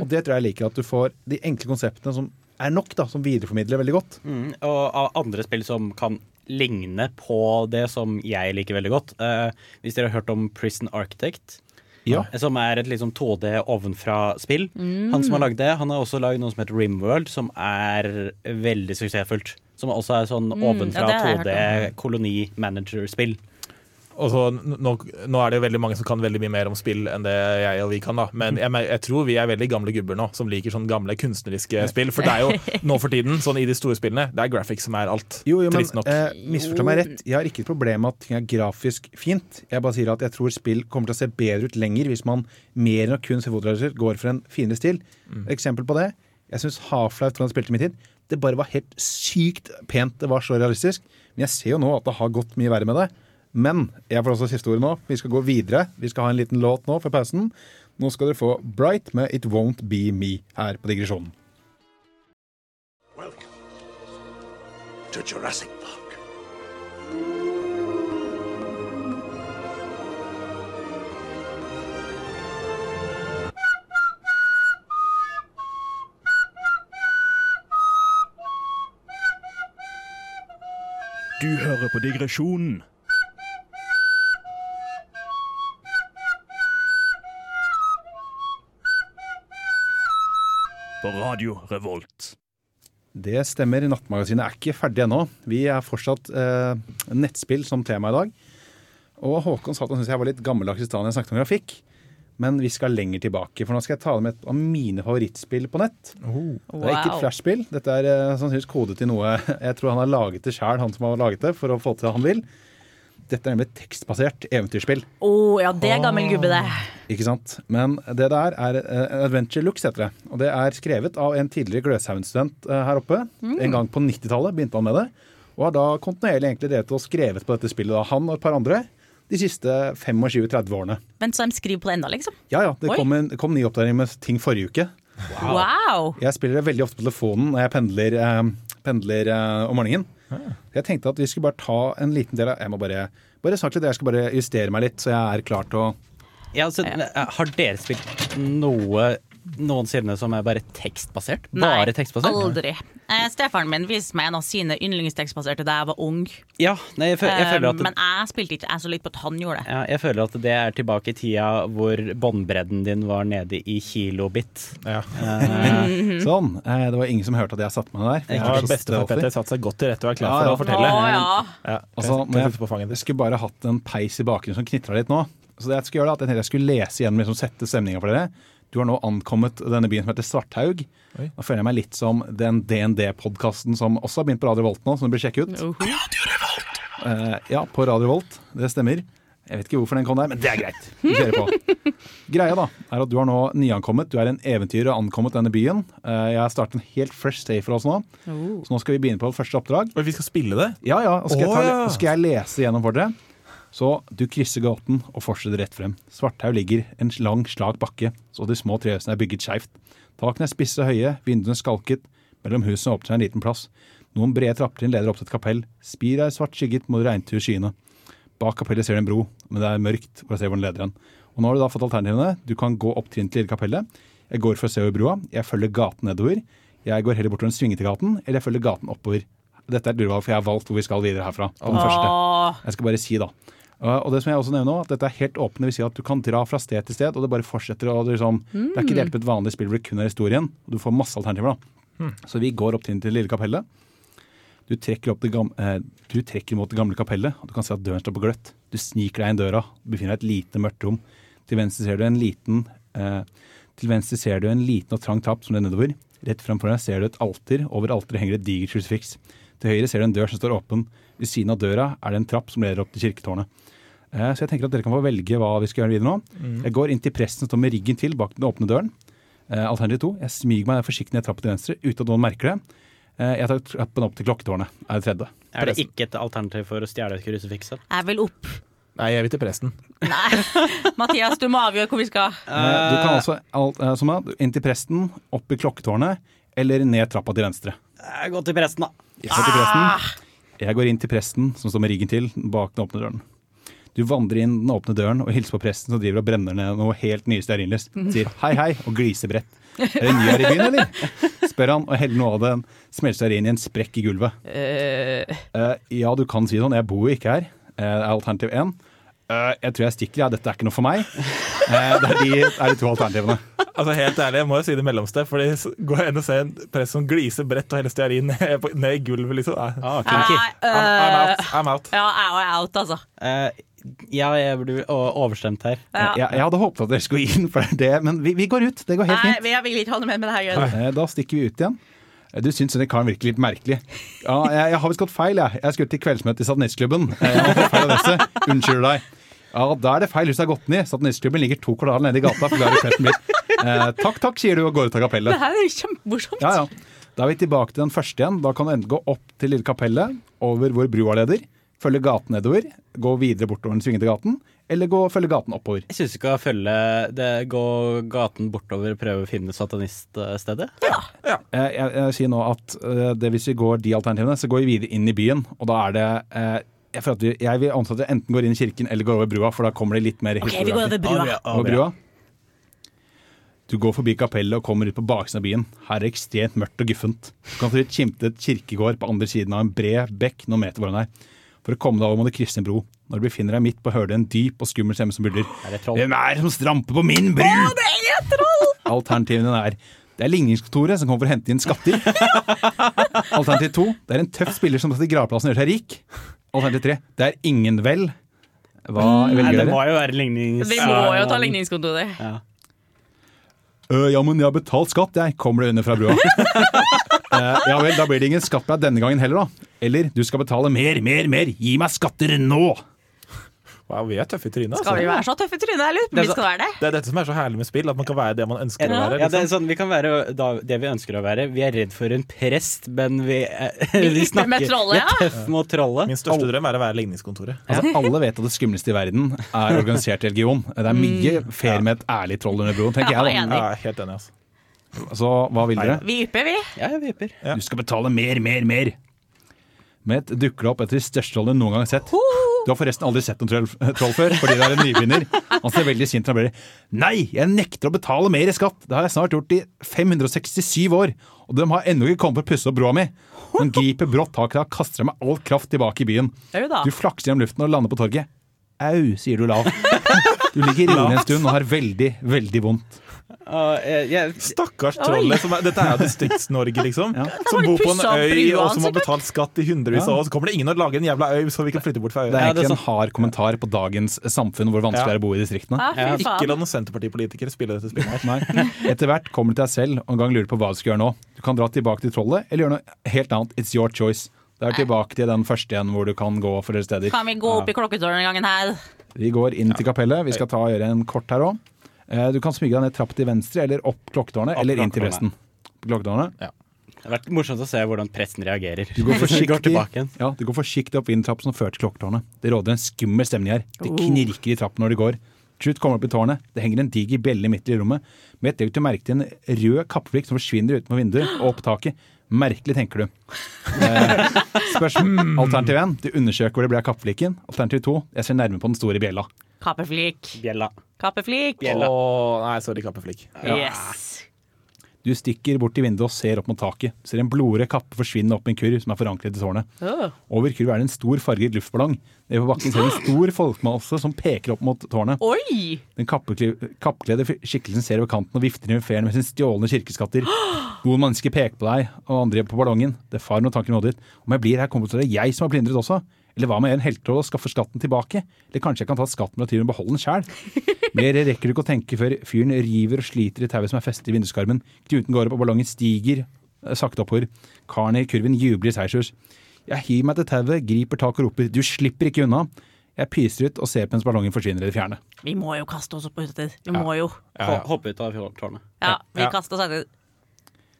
Og det tror jeg liker at du får de enkle konseptene som er nok, da, som videreformidler veldig godt. Mm, og av andre spill som kan ligne på det som jeg liker veldig godt. Eh, hvis dere har hørt om Prison Architect, Ja. eh, som er et liksom 2D ovenfra-spill. Han som har lagd det, han har også lagd noe som heter Rimworld, som er veldig suksessfullt. Som også er sånn ovenfra ja, har jeg 2D koloni-manager-spill. Og nå, nå er det jo veldig mange som kan veldig mye mer om spill enn det jeg og vi kan, da. Men jeg, jeg tror vi er veldig gamle gubber nå som liker sånn gamle kunstneriske spill. For det er jo nå for tiden, sånn i de store spillene, det er graphics som er alt. Jo, jo, men Trist nok. eh, misforstå meg rett. Jeg har ikke et problem med at ting er grafisk fint. Jeg bare sier at jeg tror spill kommer til å se bedre ut lenger hvis man mer enn å kun se fotorealiser går for en finere stil. Eksempel på det. Jeg syns Half-Life 2 jeg spilte i min tid, det bare var helt sykt pent. Det var så realistisk. Men jeg ser jo nå at det har gått mye verre med det. Men jeg får også siste ordet nå. Vi skal gå videre. Vi skal ha en liten låt nå for pausen. Nå skal dere få Bright med It Won't Be Me her på digresjonen. Welcome to Jurassic Park. Du hører på digresjonen. På Radio Revolt. Det stemmer. Nattmagasinet er ikke ferdig ennå. Vi er fortsatt eh, nettspill som tema i dag. Og Håkon sa at han syntes jeg var litt gammeldags i stedet når jeg snakket om grafikk. Men vi skal lenger tilbake, for nå skal jeg ta med et av mine favorittspill på nett. Det er ikke et flashspill. Dette er eh, sannsynligvis kodet til noe Jeg tror han har laget det sjøl, han som har laget det, for å få til det han vil. Dette er nemlig et tekstbasert eventyrspill. Å ja, det er gammel gubbe, det. Ikke sant? Men det der er uh, Adventure Lux, heter det. Og det er skrevet av en tidligere Gløshaugen-student uh, her oppe. En gang på 90-tallet begynte han med det. Og har da kontinuerlig egentlig drevet og skrevet på dette spillet, da. han og et par andre, de siste 25-30 årene. Vent, så de skriver på det enda, liksom? Ja ja, det kom en kom ny oppdatering med ting forrige uke. Wow! Jeg spiller det veldig ofte på telefonen når jeg pendler, eh, pendler eh, om morgenen. Jeg tenkte at vi skulle bare ta en liten del av Jeg må bare, bare snakke litt, jeg skal bare justere meg litt, så jeg er klar til å Ja, altså, Har dere spilt noe noensinne som er bare tekstbasert? Bare tekstbasert? aldri. Eh, Stefaren min viste meg en av sine yndlingstekstbaserte da jeg var ung. Ja, nei, jeg, jeg Eh, føler at Men jeg spilte ikke, jeg så litt på at han gjorde det. ja, jeg føler at det er tilbake i tida hvor båndbredden din var nede i kilobit. Ja. Eh, Sånn. Eh, Det var ingen som hørte at jeg satte meg der. Jeg Ja, Bestefar. Petter satte seg godt til rette og var klar Ja, for ja. å fortelle. Å ja. Ja, Altså, jeg- jeg skulle bare hatt en peis i bakgrunnen som knitra litt nå. Så det jeg skulle gjøre da, at jeg skulle lese gjennom liksom, sette stemninga for dere. Du har nå ankommet denne byen som heter Svarthaug. Oi. Da føler jeg meg litt som den DND-podkasten som også har begynt på Radio Volt nå, som du bør sjekke ut. Uhu. Uh, ja, på Radio Volt. Det stemmer. Jeg vet ikke hvorfor den kom der, men det er greit. Vi kjører på. Greia da, er at du har nå nyankommet. Du er en eventyrer og ankommet denne byen. Uh, jeg har startet en helt fresh stay for oss nå. Oh. Så nå skal vi begynne på første oppdrag. Og vi skal spille det? Ja, ja. Og skal, jeg, ta, ja. skal jeg lese gjennom for dere. Så du krysser gaten og fortsetter rett frem. Svarthaug ligger en lang, slak bakke, så de små trehusene er bygget skeivt. Takene er spisse høye, vinduene skalket. Mellom husene åpner seg en liten plass. Noen brede trappetrinn leder opp til et kapell. Spir er svart skygget mot regntur skyene. Bak kapellet ser du en bro, men det er mørkt for å se hvor den leder hen. Og nå har du da fått alternativene. Du kan gå opp trinn til lille kapellet. Jeg går for å se over broa. Jeg følger gaten nedover. Jeg går heller bortover den svingete gaten, eller jeg følger gaten oppover. Dette er et for jeg har valgt hvor vi skal videre herfra. På den Åh. første. Jeg skal bare si, da. Og det som jeg også nevner nå, at dette er helt åpne, vil si at du kan dra fra sted til sted, og det bare fortsetter. Og det, er liksom, det er ikke delt på et vanlig spill hvor det kun er historien. Og du får masse alternativer. da. Mm. Så vi går opp til det lille kapellet. Du trekker, opp det gam eh, du trekker mot det gamle kapellet, og du kan se at døren står på gløtt. Du sniker deg inn døra, du befinner deg i et lite, mørkt rom. Til venstre ser du en liten eh, Til venstre ser du en liten og trang trapp som går nedover. Rett fremfor deg ser du et alter. Over alteret henger et digert krusifiks. Til høyre ser du en dør som står åpen. Ved siden av døra er det en trapp som leder opp til kirketårnet. Eh, Så jeg tenker at dere kan få velge hva vi skal gjøre videre nå. Mm. Jeg går inn til presten som står med ryggen til bak den åpne døren. Eh, Alternativ to. Jeg smyger meg forsiktig ned trappen til venstre uten at noen merker det. Eh, Jeg tar trappen opp til klokketårnet. Er det tredje. Er det ikke et alternativ for å stjele krusifikset? Jeg vil opp. Nei, jeg vil til presten. Mathias, du må avgjøre hvor vi skal. Eh, Du kan altså alt, eh, som er, inn til presten, opp i klokketårnet, eller ned trappa til venstre. Jeg går til presten, da. Jeg går til presten. Jeg går inn til presten, som står med ryggen til, bak den åpne døren. Du vandrer inn den åpne døren og hilser på presten som driver og brenner ned noe helt nye stearinlys. Sier hei, hei og gliser bredt. Er det ny her i byen, eller? Spør han og heller noe av den inn i en sprekk i gulvet. Uh, ja, du kan si sånn. Jeg bor jo ikke her. Eh, er alternativ én. Eh, jeg tror jeg stikker, ja. Dette er ikke noe for meg. Uh, det er de, er de to alternativene. Altså Helt ærlig, jeg må jo si det mellomste. Fordi går jeg inn og ser en press som gliser bredt og hele stearin ned, ned i gulvet, liksom. Ah, okay. uh, I'm, I'm eh, out. I'm out. ja, jeg er out, altså. Eh, ja, jeg blir overstemt her. Ja. Jeg, jeg hadde håpet at dere skulle inn, for det men vi, vi går ut. Det går helt Nei, fint. jeg vil ikke ha noe med med det her. Eh, Da stikker vi ut igjen. Du syns denne karen virker litt merkelig. Ja, jeg, jeg har visst gått feil, jeg. Jeg skulle til kveldsmøte i adresse. Unnskyld deg. Ja, da er det feil hus jeg har gått ned i. Satanistklubben ligger to kvartaler nede i gata. forklarer presten litt. Eh, takk, takk, sier du og går ut av kapellet. Det her er jo kjempemorsomt. Ja, ja. Da er vi tilbake til den første igjen. Da kan du enten gå opp til lille kapellet, over hvor brua leder, følge gaten nedover, gå videre bortover den svingete gaten, eller gå følge gaten oppover. Jeg syns du skal følge det, gå gaten bortover og prøve å finne sataniststedet. Jeg, jeg, jeg sier nå at eh, det hvis vi går de alternativene, så går vi videre inn i byen, og da er det eh, jeg, føler at vi, jeg vil anta at vi enten går inn i kirken eller går over brua, for da kommer det litt mer Ok, vi går over brua. Over brua. Du går forbi kapellet og kommer ut på baksiden av byen. Her er det ekstremt mørkt og guffent. Du kan få skimte et kirkegård på andre siden av en bred bekk noen meter foran deg. For å komme deg over må du krysse en bro. Når du befinner deg midt på, hører du en dyp og skummel stemme som buldrer. Er det troll? Hvem er det som stramper på min bru? Alternativene er det er ligningskontoret som kommer for å hente inn skatter. Alternativ to det er en tøff spiller som i gravplassen og gjør seg rik. Alternativ tre det er ingen vel. Hva Nei, velger det må jo være lignings... Vi må jo ta ligningskontoret. Ja. Uh, ja, men jeg har betalt skatt, jeg. Kommer det under fra brua. uh, ja vel, da blir det ingen skatt på deg denne gangen heller, da. Eller du skal betale mer, mer, mer. Gi meg skatter nå! Wow, vi er tøffe i trynet. Skal vi Altså. være så tøffe i trynet? Jeg lurer på om vi skal være det. Det er dette som er så herlig med spill, at man kan være det man ønsker å være. være. ja, det, er Liksom. sånn, vi kan være da, det vi ønsker å være. Vi er redd for en prest, men vi, eh, Vi snakker med trollet, vi er tøff mot trollet. Min største drøm er å være ligningskontoret. Altså, alle vet at det skumleste i verden er organisert religion. Det er mye fair med et ærlig troll under broen, tenker Ja, jeg. Da. Ja, helt enig, altså. Så hva vil dere? Vi ypper, vi. Ja, vi yper Ja. Du skal betale mer, mer, mer. Med et dukker det opp etter de største rollene du noen gang har sett. Du har forresten aldri sett noen troll, troll før, fordi det er en nybegynner. Han ser veldig sint ut og blir Nei, jeg nekter å betale mer i skatt! Det har jeg snart gjort i 567 år, og de har ennå ikke kommet for å pusse opp broa mi. Han griper brått tak i deg og kaster deg med all kraft tilbake i byen. Du flakser gjennom luften og lander på torget. Au, sier du lav. Du ligger inne en stund og har veldig, veldig vondt. Eh, jeg, Stakkars trollet. Som er, dette er Distrikts-Norge, liksom. Ja. Som bor på en øy, og som har betalt skatt i hundrevis av år. Så kommer det ingen og lager en jævla øy, så vi kan flytte bort fra Det er øya. Ja, det er egentlig en hard kommentar på dagens samfunn hvor vanskelig Ja. det er å bo i distriktene. Ja, fy Ikke la noen Senterpartipolitikere spille dette spillet her. Nei. Etter hvert kommer du til deg selv og en gang lurer på hva du skal gjøre nå. Du kan dra tilbake til trollet eller gjøre noe helt annet. It's your choice. Det er tilbake til den første igjen hvor du kan gå flere steder. Kan vi gå opp i klokketårnet denne gangen her? Vi går inn til kapellet. Vi skal ta og gjøre en kort her òg. Du kan smyge deg ned trapp til venstre eller opp klokketårnet, Opp eller inn til presten. klokketårnet. Ja. Det har vært morsomt å se hvordan presten reagerer. Du går forsiktig, ja, du går forsiktig opp vindtrappen som fører til klokketårnet. Det råder en skummel stemning her. Det Oh. knirker i trappen når de går. Til kommer opp i tårnet. Det henger en diger bjelle midt i rommet. Med et øyeblikk du merker en rød kappeflikk som forsvinner utenfor vinduet og opp taket. Merkelig, tenker du. Eh, spørsmål. Alternativ 1. Du undersøker hvor det ble av kappeflikken. Alternativ 2. Jeg ser nærme på den store bjella. Kappeflik. Bjella. Kappeflik. Åh, nei, sorry, kappeflikk. Yes. Du stikker bort til vinduet og ser opp mot taket. Ser en blodrød kappe forsvinne opp i en kurv som er forankret i tårnet. Oh. Over kurv er det en stor farget luftballong. Nede på bakken ser du en stor folkemasse som peker opp mot tårnet. Oi! Den kappkledde skikkelsen ser over kanten og vifter triumferende med sine stjålne kirkeskatter. Noen mennesker peker på deg, og andre på ballongen. Det far noen tanker i hodet ditt. Om jeg blir her, kommer det til å være jeg som har blindret også. Eller hva med en helteråd og skaffer skatten tilbake? Eller kanskje jeg kan ta skatten og tyven og beholde den sjæl? Mer rekker du ikke å tenke før fyren river og sliter i tauet som er festet i vinduskarmen. Knuten går opp, og ballongen stiger eh, sakte oppover. Karen i kurven jubler i seiersrus. Jeg hiver meg til tauet, griper tak og roper 'du slipper ikke unna'. Jeg pyser ut og ser på mens ballongen forsvinner i det fjerne. Vi må jo kaste oss opp på hyttetid. Vi må jo. Ho- Hoppe ut av tårnet. Ja, vi Ja. kaster oss etter.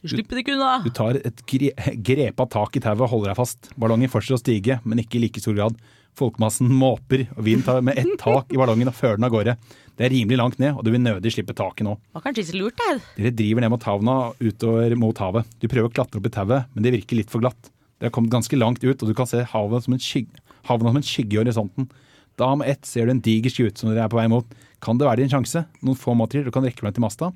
Du slipper ikke unna. Du tar et gre grepa tak i tauet og holder deg fast. Ballongen fortsetter å stige, men ikke i like stor grad. Folkemassen måper, og vinden tar med ett tak i ballongen og fører den av gårde. Det er rimelig langt ned, og du vil nødig slippe taket nå. Var kanskje ikke så lurt der. Dere driver ned mot havna utover mot havet. Du prøver å klatre opp i tauet, men det virker litt for glatt. Dere har kommet ganske langt ut, og du kan se havet som en skygge, havna som en skygge i horisonten. Da med ett ser du en diger skute som dere er på vei mot. Kan det være din sjanse? Noen få måter du kan rekke meg til masta.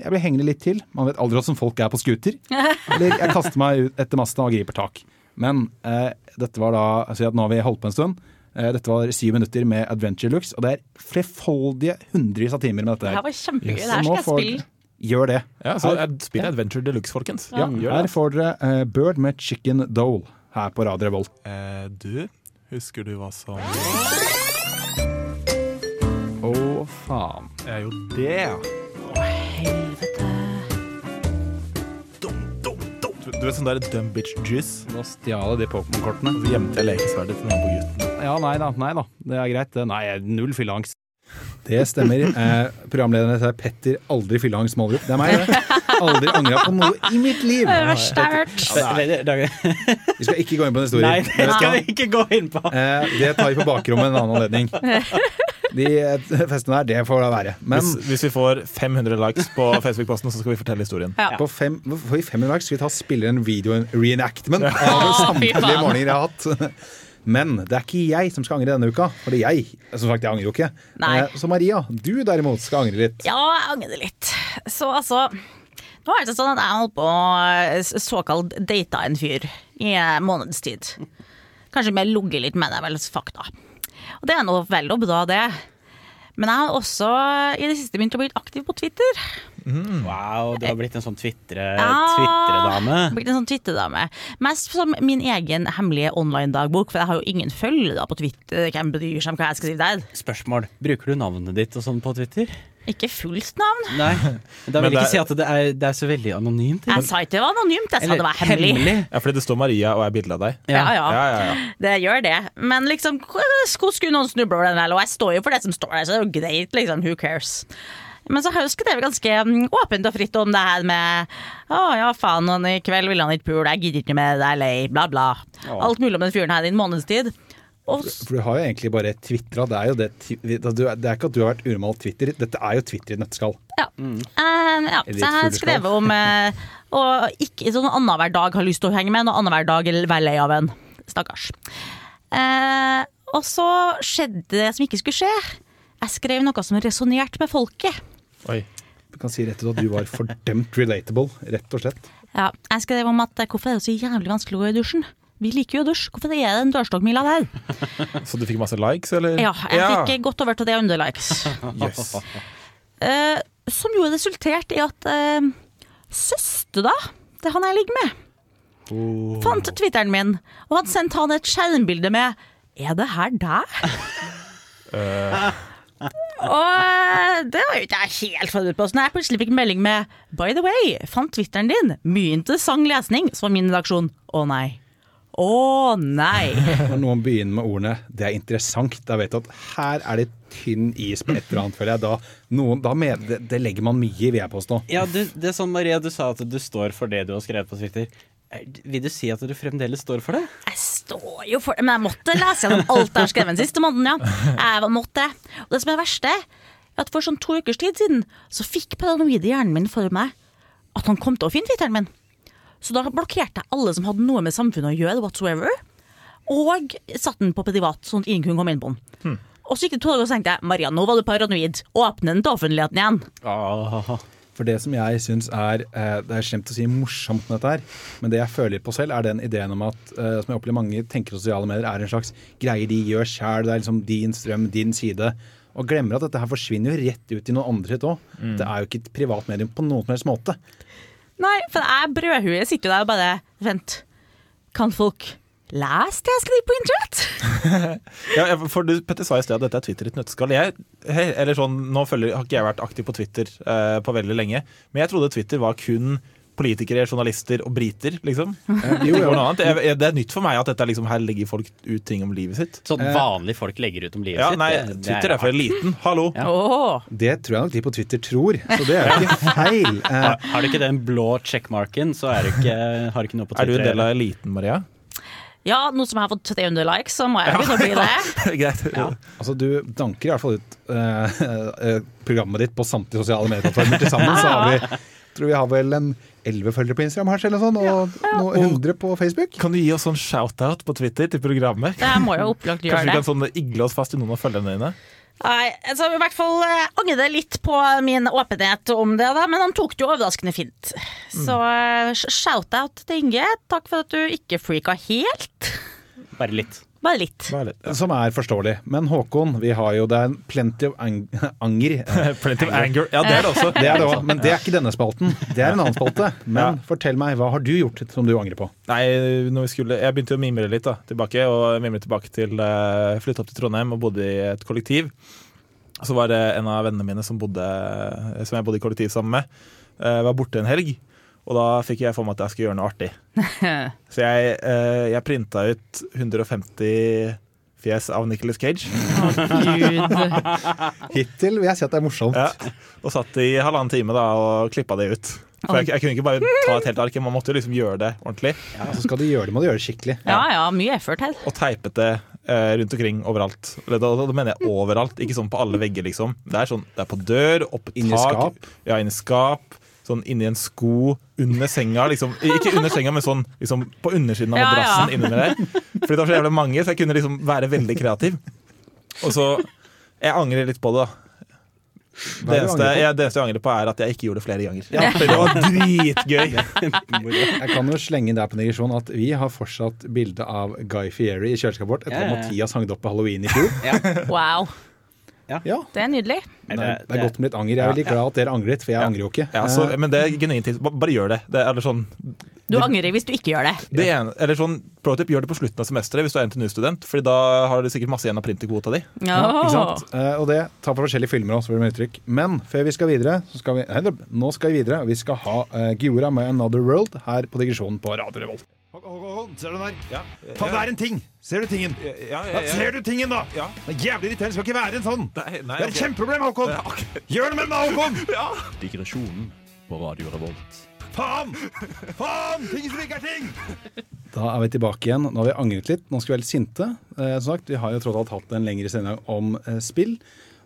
Jeg blir hengende litt til. Man vet aldri hvordan folk er på scooter. Eller jeg kaster meg ut etter masten og griper tak. Men eh, dette var da altså Nå har vi holdt på en stund. Eh, dette var syv minutter med Adventure Looks, og det er flerfoldige hundrevis av timer med dette. Det her var kjempegøy. Det her skal jeg spille. Gjør det. Ja, så her, Spill Adventure Deluxe, folkens. Ja, her får dere eh, Bird med Chicken Dole her på Radio Revolt. Eh, du, husker du hva som Å, faen. Det er jo det, Du, vet sånn der dumb bitch juice? Nå stjal jeg de Pokémon-kortene. Så gjemte jeg lekesverdet til noen på gutten. Ja, nei da. Nei da. Det er greit. Nei, null fylleangst. Det stemmer. Eh, programlederen heter Petter Aldri fylleangst Målrup. Det er meg. Aldri angra på noe i mitt liv. Det var sterkt. Vi skal ikke gå inn på den historien. Nei, det skal vi ikke gå inn på. Eh, det tar vi på bakrommet en annen anledning. De eh, festene der, det får da være. Men Hvis, hvis vi får 500 likes på Facebook-posten, så skal vi fortelle historien. Ja. på fem, får vi 500 likes, skal vi ta og spille en video en reenactment av samtlige morgener jeg har hatt. Men det er ikke jeg som skal angre denne uka. Fordi jeg som sagt, jeg angrer jo ikke. Nei. Eh, Så Maria, du derimot skal angre litt. Ja, jeg angrer litt. Så altså Nå er det sånn at jeg holdt på å såkalt data en fyr i en måneds tid. Kanskje mer ligget litt med deg, vel, fakta. Og det er nå vel og bra, det. Men jeg har også i det siste begynt å bli aktiv på Twitter. Wow, du har blitt en sånn twitredame? Ja. Blitt en sånn Twitter-dame. Mest som min egen hemmelige online-dagbok, for jeg har jo ingen følgere på Twitter. Hvem bryr seg om hva jeg skal si der? Spørsmål. Bruker du navnet ditt og sånn på Twitter? Ikke fullt navn. Nei. Da Men vil jeg ikke si at det er, det er så veldig anonymt. Jeg sa ikke det var anonymt, jeg sa det var hemmelig. Ja, fordi det står Maria og er bilde av deg. Ja, ja. Ja, ja, ja. Det gjør det. Men liksom, hvor skulle noen snuble over den? der? Og jeg står jo for det som står der, så det er jo greit, liksom. Who cares? Men så husker det ganske mm, åpent og fritt om det her med Å ja, faen, og i kveld vil han ikke pule, jeg gidder ikke mer, jeg er lei, bla, bla. Alt mulig om den fyren her i en måneds tid. For du har jo egentlig bare tvitra. Det er jo det Det er ikke at du har vært unormal Twitter. Dette er jo Twitter i nøtteskall. ja. Eh, ja. Så jeg har skrevet om uh, å ikke sånn annenhver dag har lyst til å henge med, og annenhver dag eller være lei av en. Stakkars. Uh, og så skjedde det som ikke skulle skje. Jeg skrev noe som resonnerte med folket. Oi. Du kan si rett og slett at du var fordømt relatable, rett og slett. Ja, jeg skrev om at eh, hvorfor er det så jævlig vanskelig å gå i dusjen? Vi liker jo å dusje. Hvorfor er det en dørstokkmila der? Så du fikk masse likes, eller? Ja, jeg fikk godt over til det under likes. Yes. Eh, som jo resulterte i at uh, søstera til han jeg ligger med, fant Twitteren min og hadde sendt han et skjermbilde med 'Er det her deg?' Og eh, det var jo ikke jeg helt forberedt på. Så når jeg plutselig fikk melding med 'By the way, fant Twitteren din. Mye interessant lesning', så var min redaksjon 'Å nei'. Å nei! Når noen begynner med ordene 'det er interessant', da vet du at her er det tynn is på et eller annet, føler jeg. Da, noen, da med, det, det legger man mye i, vil jeg påstå. Ja, du, det er sånn Maria, du sa at du står for det du har skrevet på Twitter. Er- Vil du si at du fremdeles står for det? Jeg står jo for det, men jeg måtte lese gjennom alt jeg har skrevet den siste måneden, ja. Jeg måtte. Og det som er det verste, er at for sånn to ukers tid siden så fikk paranoide hjernen min for meg at han kom til å finne Twitteren min. Så da blokkerte jeg alle som hadde noe med samfunnet å gjøre, whatsoever. Og satte den på privat, sånn at ingen kunne komme inn på den. Og så gikk det to dager, og så tenkte jeg Maria, nå var du paranoid. Åpne den til offentligheten igjen. For det som jeg syns er eh, Det er slemt å si morsomt med dette her, men det jeg føler på selv, er den ideen om at eh, som jeg opplever mange tenker sosiale medier, er en slags greier de gjør sjæl. Det er liksom din strøm, din side. Og glemmer at dette her forsvinner jo rett ut i noen andre sitt òg. Mm. Det er jo ikke et privat medium på noen som helst måte. Nei, for jeg brødhue jeg sitter jo der og bare Vent, kan folk lese det jeg skriver på internett? Ja, for du, Petter sa i sted at dette er Twitter i et nøtteskall. Sånn, nå følger, har ikke jeg vært aktiv på Twitter eh, på veldig lenge, men jeg trodde Twitter var kun politikere, journalister og briter, liksom. jo, jo. jeg, det er nytt for meg at dette er liksom, her legger folk ut ting om livet sitt. Sånn vanlige folk legger ut om livet Ja, sitt. nei, det- det Twitter er for eliten. Hallo! Ja. Oh. Det tror jeg nok de på Twitter tror, så det er jo ikke feil. Eh, Har, har du ikke den blå checkmarken, så er du ikke, har du ikke noe på Twitter. Er du en del av eliten, Maria? Ja, nå som jeg har fått 300 likes, så må jeg begynne å bli det. Greit. Altså, du danker i hvert fall ut eh, eh, programmet ditt på samtlige sosiale medieplattformer. Til sammen så har vi tror vi har vel en elleve følgere på Instagram her, eller sånn, og noen hundre på Facebook. Kan du gi oss sånn shout-out på Twitter til programmet? Det må jo opplagt gjøre Kanskje vi kan sånn igle oss fast i noen av følgerne dine? Nei, altså i hvert fall eh, angrer jeg litt på min åpenhet om det, da, men han tok det jo overraskende fint. Så eh, shout-out til Inge. Takk for at du ikke freaka helt. Bare litt. Bare litt. Som er forståelig. Men Håkon, vi har jo det er en plenty of ang anger. Plenty of anger. Ja, det er det også. Det er det også. Men det er ikke denne spalten. Det er en annen spalte. Men fortell meg, hva har du gjort som du angrer på? Nei, når vi skulle, Jeg begynte å mimre litt da, tilbake, og mimre tilbake til uh, Flytta opp til Trondheim og bodde i et kollektiv. Så var det en av vennene mine som, bodde, som jeg bodde i kollektiv sammen med, uh, var borte en helg. Og da fikk jeg for meg at jeg skulle gjøre noe artig. Så jeg, uh, jeg printa ut 150 fjes av Nicolas Cage. Hittil vil jeg si at det er morsomt. Ja, og satt i halvannen time da og klippa det ut. For jeg, jeg kunne ikke bare ta et helt ark, man måtte jo liksom gjøre det ordentlig. Ja, så skal du gjøre det, må du gjøre det skikkelig. Ja ja, mye effort her. Og teipet det eh, rundt omkring overalt. Da, da, da mener jeg overalt, ikke sånn på alle vegger, liksom. Det er sånn, det er på dør, opp i Inni tak. skap? Ja, inni skap. Sånn inni en sko, under senga. Liksom. Ikke under senga, men sånn liksom, på undersiden av Ja, madrassen ja. innunder der. Fordi det var så jævlig mange, så jeg kunne liksom være veldig kreativ. Og så Jeg angrer litt på det, da. Det er eneste, på? jeg, det eneste jeg angrer på, er at jeg ikke gjorde det flere ganger. For det var dritgøy. Jeg kan jo slenge der på digresjon at vi har fortsatt bilde av Guy Fieri i kjøleskapet vårt etter at ja, ja. Mathias hang det opp på halloween i fjor. Wow. Ja, Det er nydelig. det er, det er godt med litt anger. Jeg er veldig glad at dere angret, for jeg angrer jo ikke. Ja, så, Eh, men det er genuint Bare gjør det. det er sånn, Du angrer hvis du ikke gjør det. det er, eller sånn, Pro tip, gjør det på slutten av semesteret hvis du er NTNU-student, Fordi da har du sikkert masse igjen av printerkvota di. Ja, ikke sant? Eh, og det tar på forskjellige filmer også, blir det er uttrykk. Men før vi skal videre, så skal vi, nei, nå skal vi videre, vi skal ha uh, Giora med 'Another World' her på digresjonen på Radio Revolt. Håkon, ser du den der? Ja, Faen, det er en ting! Ser du tingen? ja, Ja, ser du tingen, da? Ja. Det er jævlig irriterende. Skal ikke være en sånn. Nei, nei, Det er et okay. kjempeproblem, Håkon! Gjør noe med den, Håkon! Digresjonen på Radio Revolt. Faen! Faen! Ting som ikke er ting! Da er vi tilbake igjen. Nå har vi angret litt. Nå skal vi være litt sinte. Eh, som sagt, vi har jo tross alt hatt en lengre sending om eh, spill.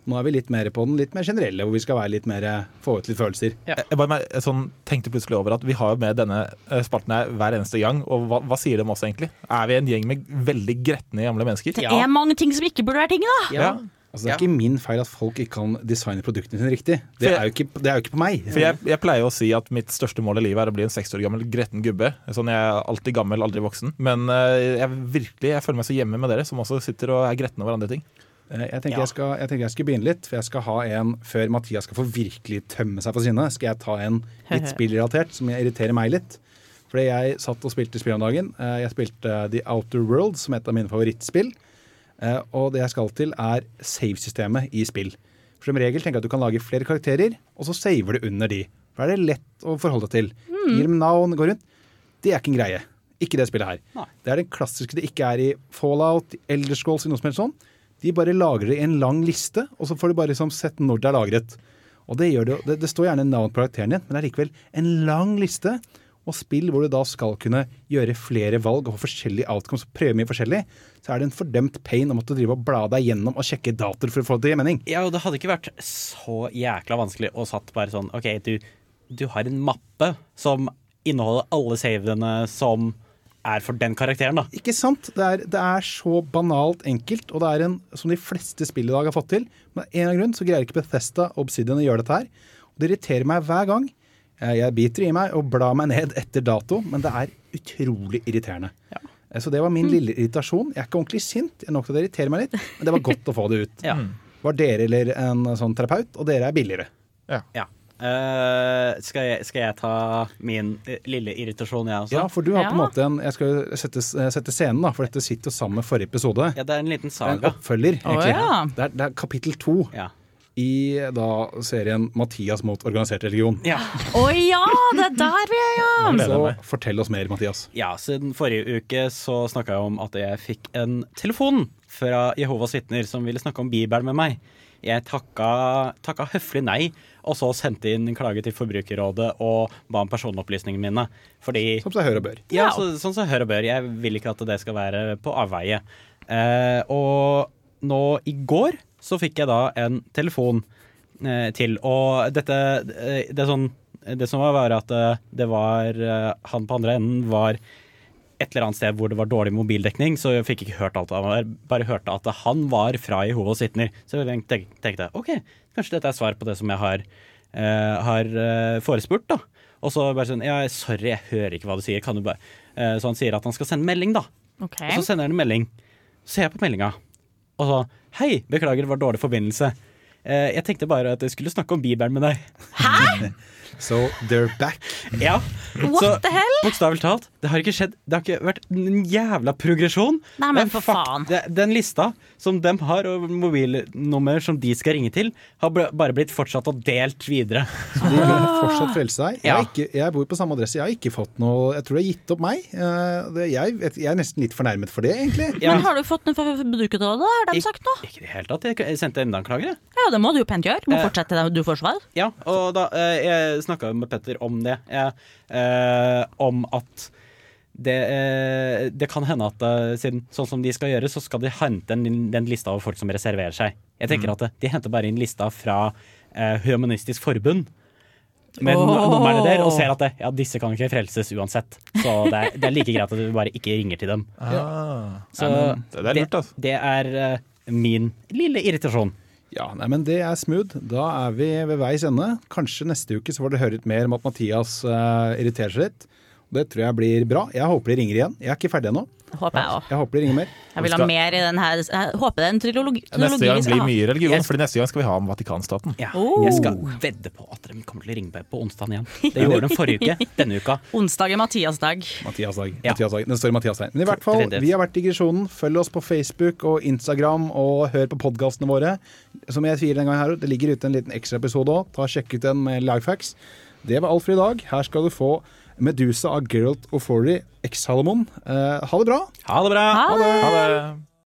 Nå er vi litt mer på den litt mer generelle, hvor vi skal være litt mer, eh, få ut litt følelser. Jeg bare jeg sånn, tenkte plutselig over at vi har jo med denne eh, spalten her hver eneste gang. Og hva, hva sier de om oss egentlig? Er vi en gjeng med veldig gretne gamle mennesker? Det er mange ting som ikke burde være ting, da. Ja. Altså, det er ikke min feil at folk ikke kan designe produktene sine riktig. Det er jo ikke, det er jo ikke på meg. For jeg, jeg pleier å si at mitt største mål i livet er å bli en 60 år gammel gretten gubbe. Sånn, Jeg er alltid gammel, aldri voksen. Men eh, jeg, virkelig, jeg føler meg så hjemme med dere, som også sitter og er gretne over andre ting. Eh, Jeg tenker, jeg, skal, jeg tenker jeg skal begynne litt, for jeg skal ha en før Mathias skal få virkelig tømme seg for sinne. Skal jeg ta en litt spillrelatert som irriterer meg litt. Fordi jeg satt og spilte spill om dagen. Eh, Jeg spilte The Outer World, som er et av mine favorittspill. Eh, Og det jeg skal til, er save-systemet i spill. For Som regel tenker jeg at du kan lage flere karakterer, og så saver du under de. For da er det lett å forholde deg til. Gir dem navn, går rundt. Det er ikke en greie. Ikke det spillet her. Det er den klassiske det ikke er i Fallout, Elder Scrolls, noe som helst sånn. De bare lagrer det i en lang liste, og så får du bare liksom sett når det er lagret. Og det, gjør det, det, det står gjerne navn på karakteren din, men det er likevel en lang liste. Og spill hvor du da skal kunne gjøre flere valg og få forskjellige outcomes prøve mye forskjellig, så er det en fordømt pain å måtte drive og bla deg gjennom og sjekke datoer for å få det til å gi mening. Ja, og det hadde ikke vært så jækla vanskelig å satt bare sånn OK, du, du har en mappe som inneholder alle savene som er for den karakteren, da. Ikke sant? Det er, det er så banalt enkelt, og det er en som de fleste spill i dag har fått til. Men av en eller annen grunn så greier ikke Bethesda og Obsidian å gjøre dette her. Og det irriterer meg hver gang. Eh, Jeg biter i meg og blar meg ned etter dato, men det er utrolig irriterende. Ja. Så det var min lille irritasjon. Jeg er ikke ordentlig sint, jeg er nok til at det irriterer meg litt, men det var godt å få det ut. Ja. Var dere eller en sånn terapeut, og dere er billigere. Ja. Eh, skal, jeg, skal jeg ta min eh, lille irritasjon, jeg også? Ja, for du har på en måte en Jeg skal sette, sette scenen, da, for dette sitter jo sammen med forrige episode. Ja, det er en liten saga. en oppfølger, egentlig. Oh, ja. det, er, det er kapittel to Ja. i da serien 'Mathias mot organisert religion'. Ja. oh, ja, det er der vi er, ja! Så fortell oss mer, Mathias. Ja, siden forrige uke så snakka jeg om at jeg fikk en telefon fra Jehovas vitner som ville snakke om Bibelen med meg. Jeg takka, takka høflig nei, og så sendte inn en klage til Forbrukerrådet og ba om personopplysningene mine. Fordi Som seg hør og bør. Ja, så, sånn som hør og bør. Jeg vil ikke at det skal være på avveie. Eh, og nå i går så fikk jeg da en telefon eh, til, og dette eh, Det er sånn Det som var, var at eh, det var eh, Han på andre enden var et eller annet sted hvor det var dårlig mobildekning, så jeg fikk ikke hørt alt. av Jeg bare hørte at han var fra Jehovas vitner. Så jeg tenkte, OK, kanskje dette er svar på det som jeg har, eh, har eh, forespurt, da. Og så bare sånn Ja, sorry, jeg hører ikke hva du sier. Kan du bare eh, Så han sier at han skal sende melding, da. Okay. Og så sender han en melding. Så ser jeg på meldinga, og så Hei, beklager, det var dårlig forbindelse. Eh, jeg tenkte bare at jeg skulle snakke om Bibelen med deg. Hæ? So they're back. Ja. What så the hell? bokstavelig talt, det har ikke skjedd Det har ikke vært en jævla progresjon. Nei, men for fakt- faen. Den lista som de har, og mobilnummer som de skal ringe til, har bare blitt fortsatt og delt videre. De vil fortsatt frelse deg. Ja. Jeg, ikke, jeg bor på samme adresse. Jeg har ikke fått noe Jeg tror det har gitt opp meg. Eh, Jeg, jeg er nesten litt fornærmet for det, egentlig. Ja. Men har du fått noe fra Forbrukerrådet, har de sagt noe? Ikke i det hele tatt. Jeg sendte enda en klage. jeg. Ja, det må du jo pent gjøre. Du må Eh. fortsette det du får svar. Ja, og da eh, Jeg snakka med Petter om det. Jeg, eh, om at det, eh, det kan hende at eh, siden sånn som de skal gjøre, så skal de hente den, den lista over folk som reserverer seg. Jeg tenker Mm. at eh, De henter bare inn lista fra eh, Humanistisk Forbund. Med oh. nummerne der, og ser at det, ja, disse kan ikke frelses uansett. Så det er, det er like greit at du bare ikke ringer til dem. Ah. Så Ja, men det er lurt, altså. det er min lille irritasjon. Ja, nei, men det er smooth. Da er vi ved veis ende. Kanskje neste uke så får dere høre litt mer om at Mathias uh, irriterer seg litt. Det tror jeg blir bra. Jeg håper de ringer igjen. Jeg er ikke ferdig ennå. Håper jeg òg. Jeg håper de ringer mer. Jeg vil ha mer i den her Jeg håper det er en trilogi, Neste skal gang Neste gang blir mye religion, Jeg- for neste gang skal vi ha om Vatikanstaten. Ja, Oh. Jeg skal vedde på at de kommer til å ringe meg på onsdag igjen. Det gjorde de forrige uke. Denne uka. Onsdag er Mathias-dag. Mathias Dag. Ja. Mathias Dag. Den står i Mathias Dag. Men i hvert fall, vi har vært Digresjonen. Følg oss på Facebook og Instagram, og hør på podkastene våre. Som jeg sier den gangen her, det ligger ute en liten ekstraepisode òg. Sjekk ut den med Lifehacks. Det var alt for i dag. Her skal du få Medusa av Geralt Ofori, Ex-Halomon. Eh, ha det bra! Ha det bra! Ha det! Ha det.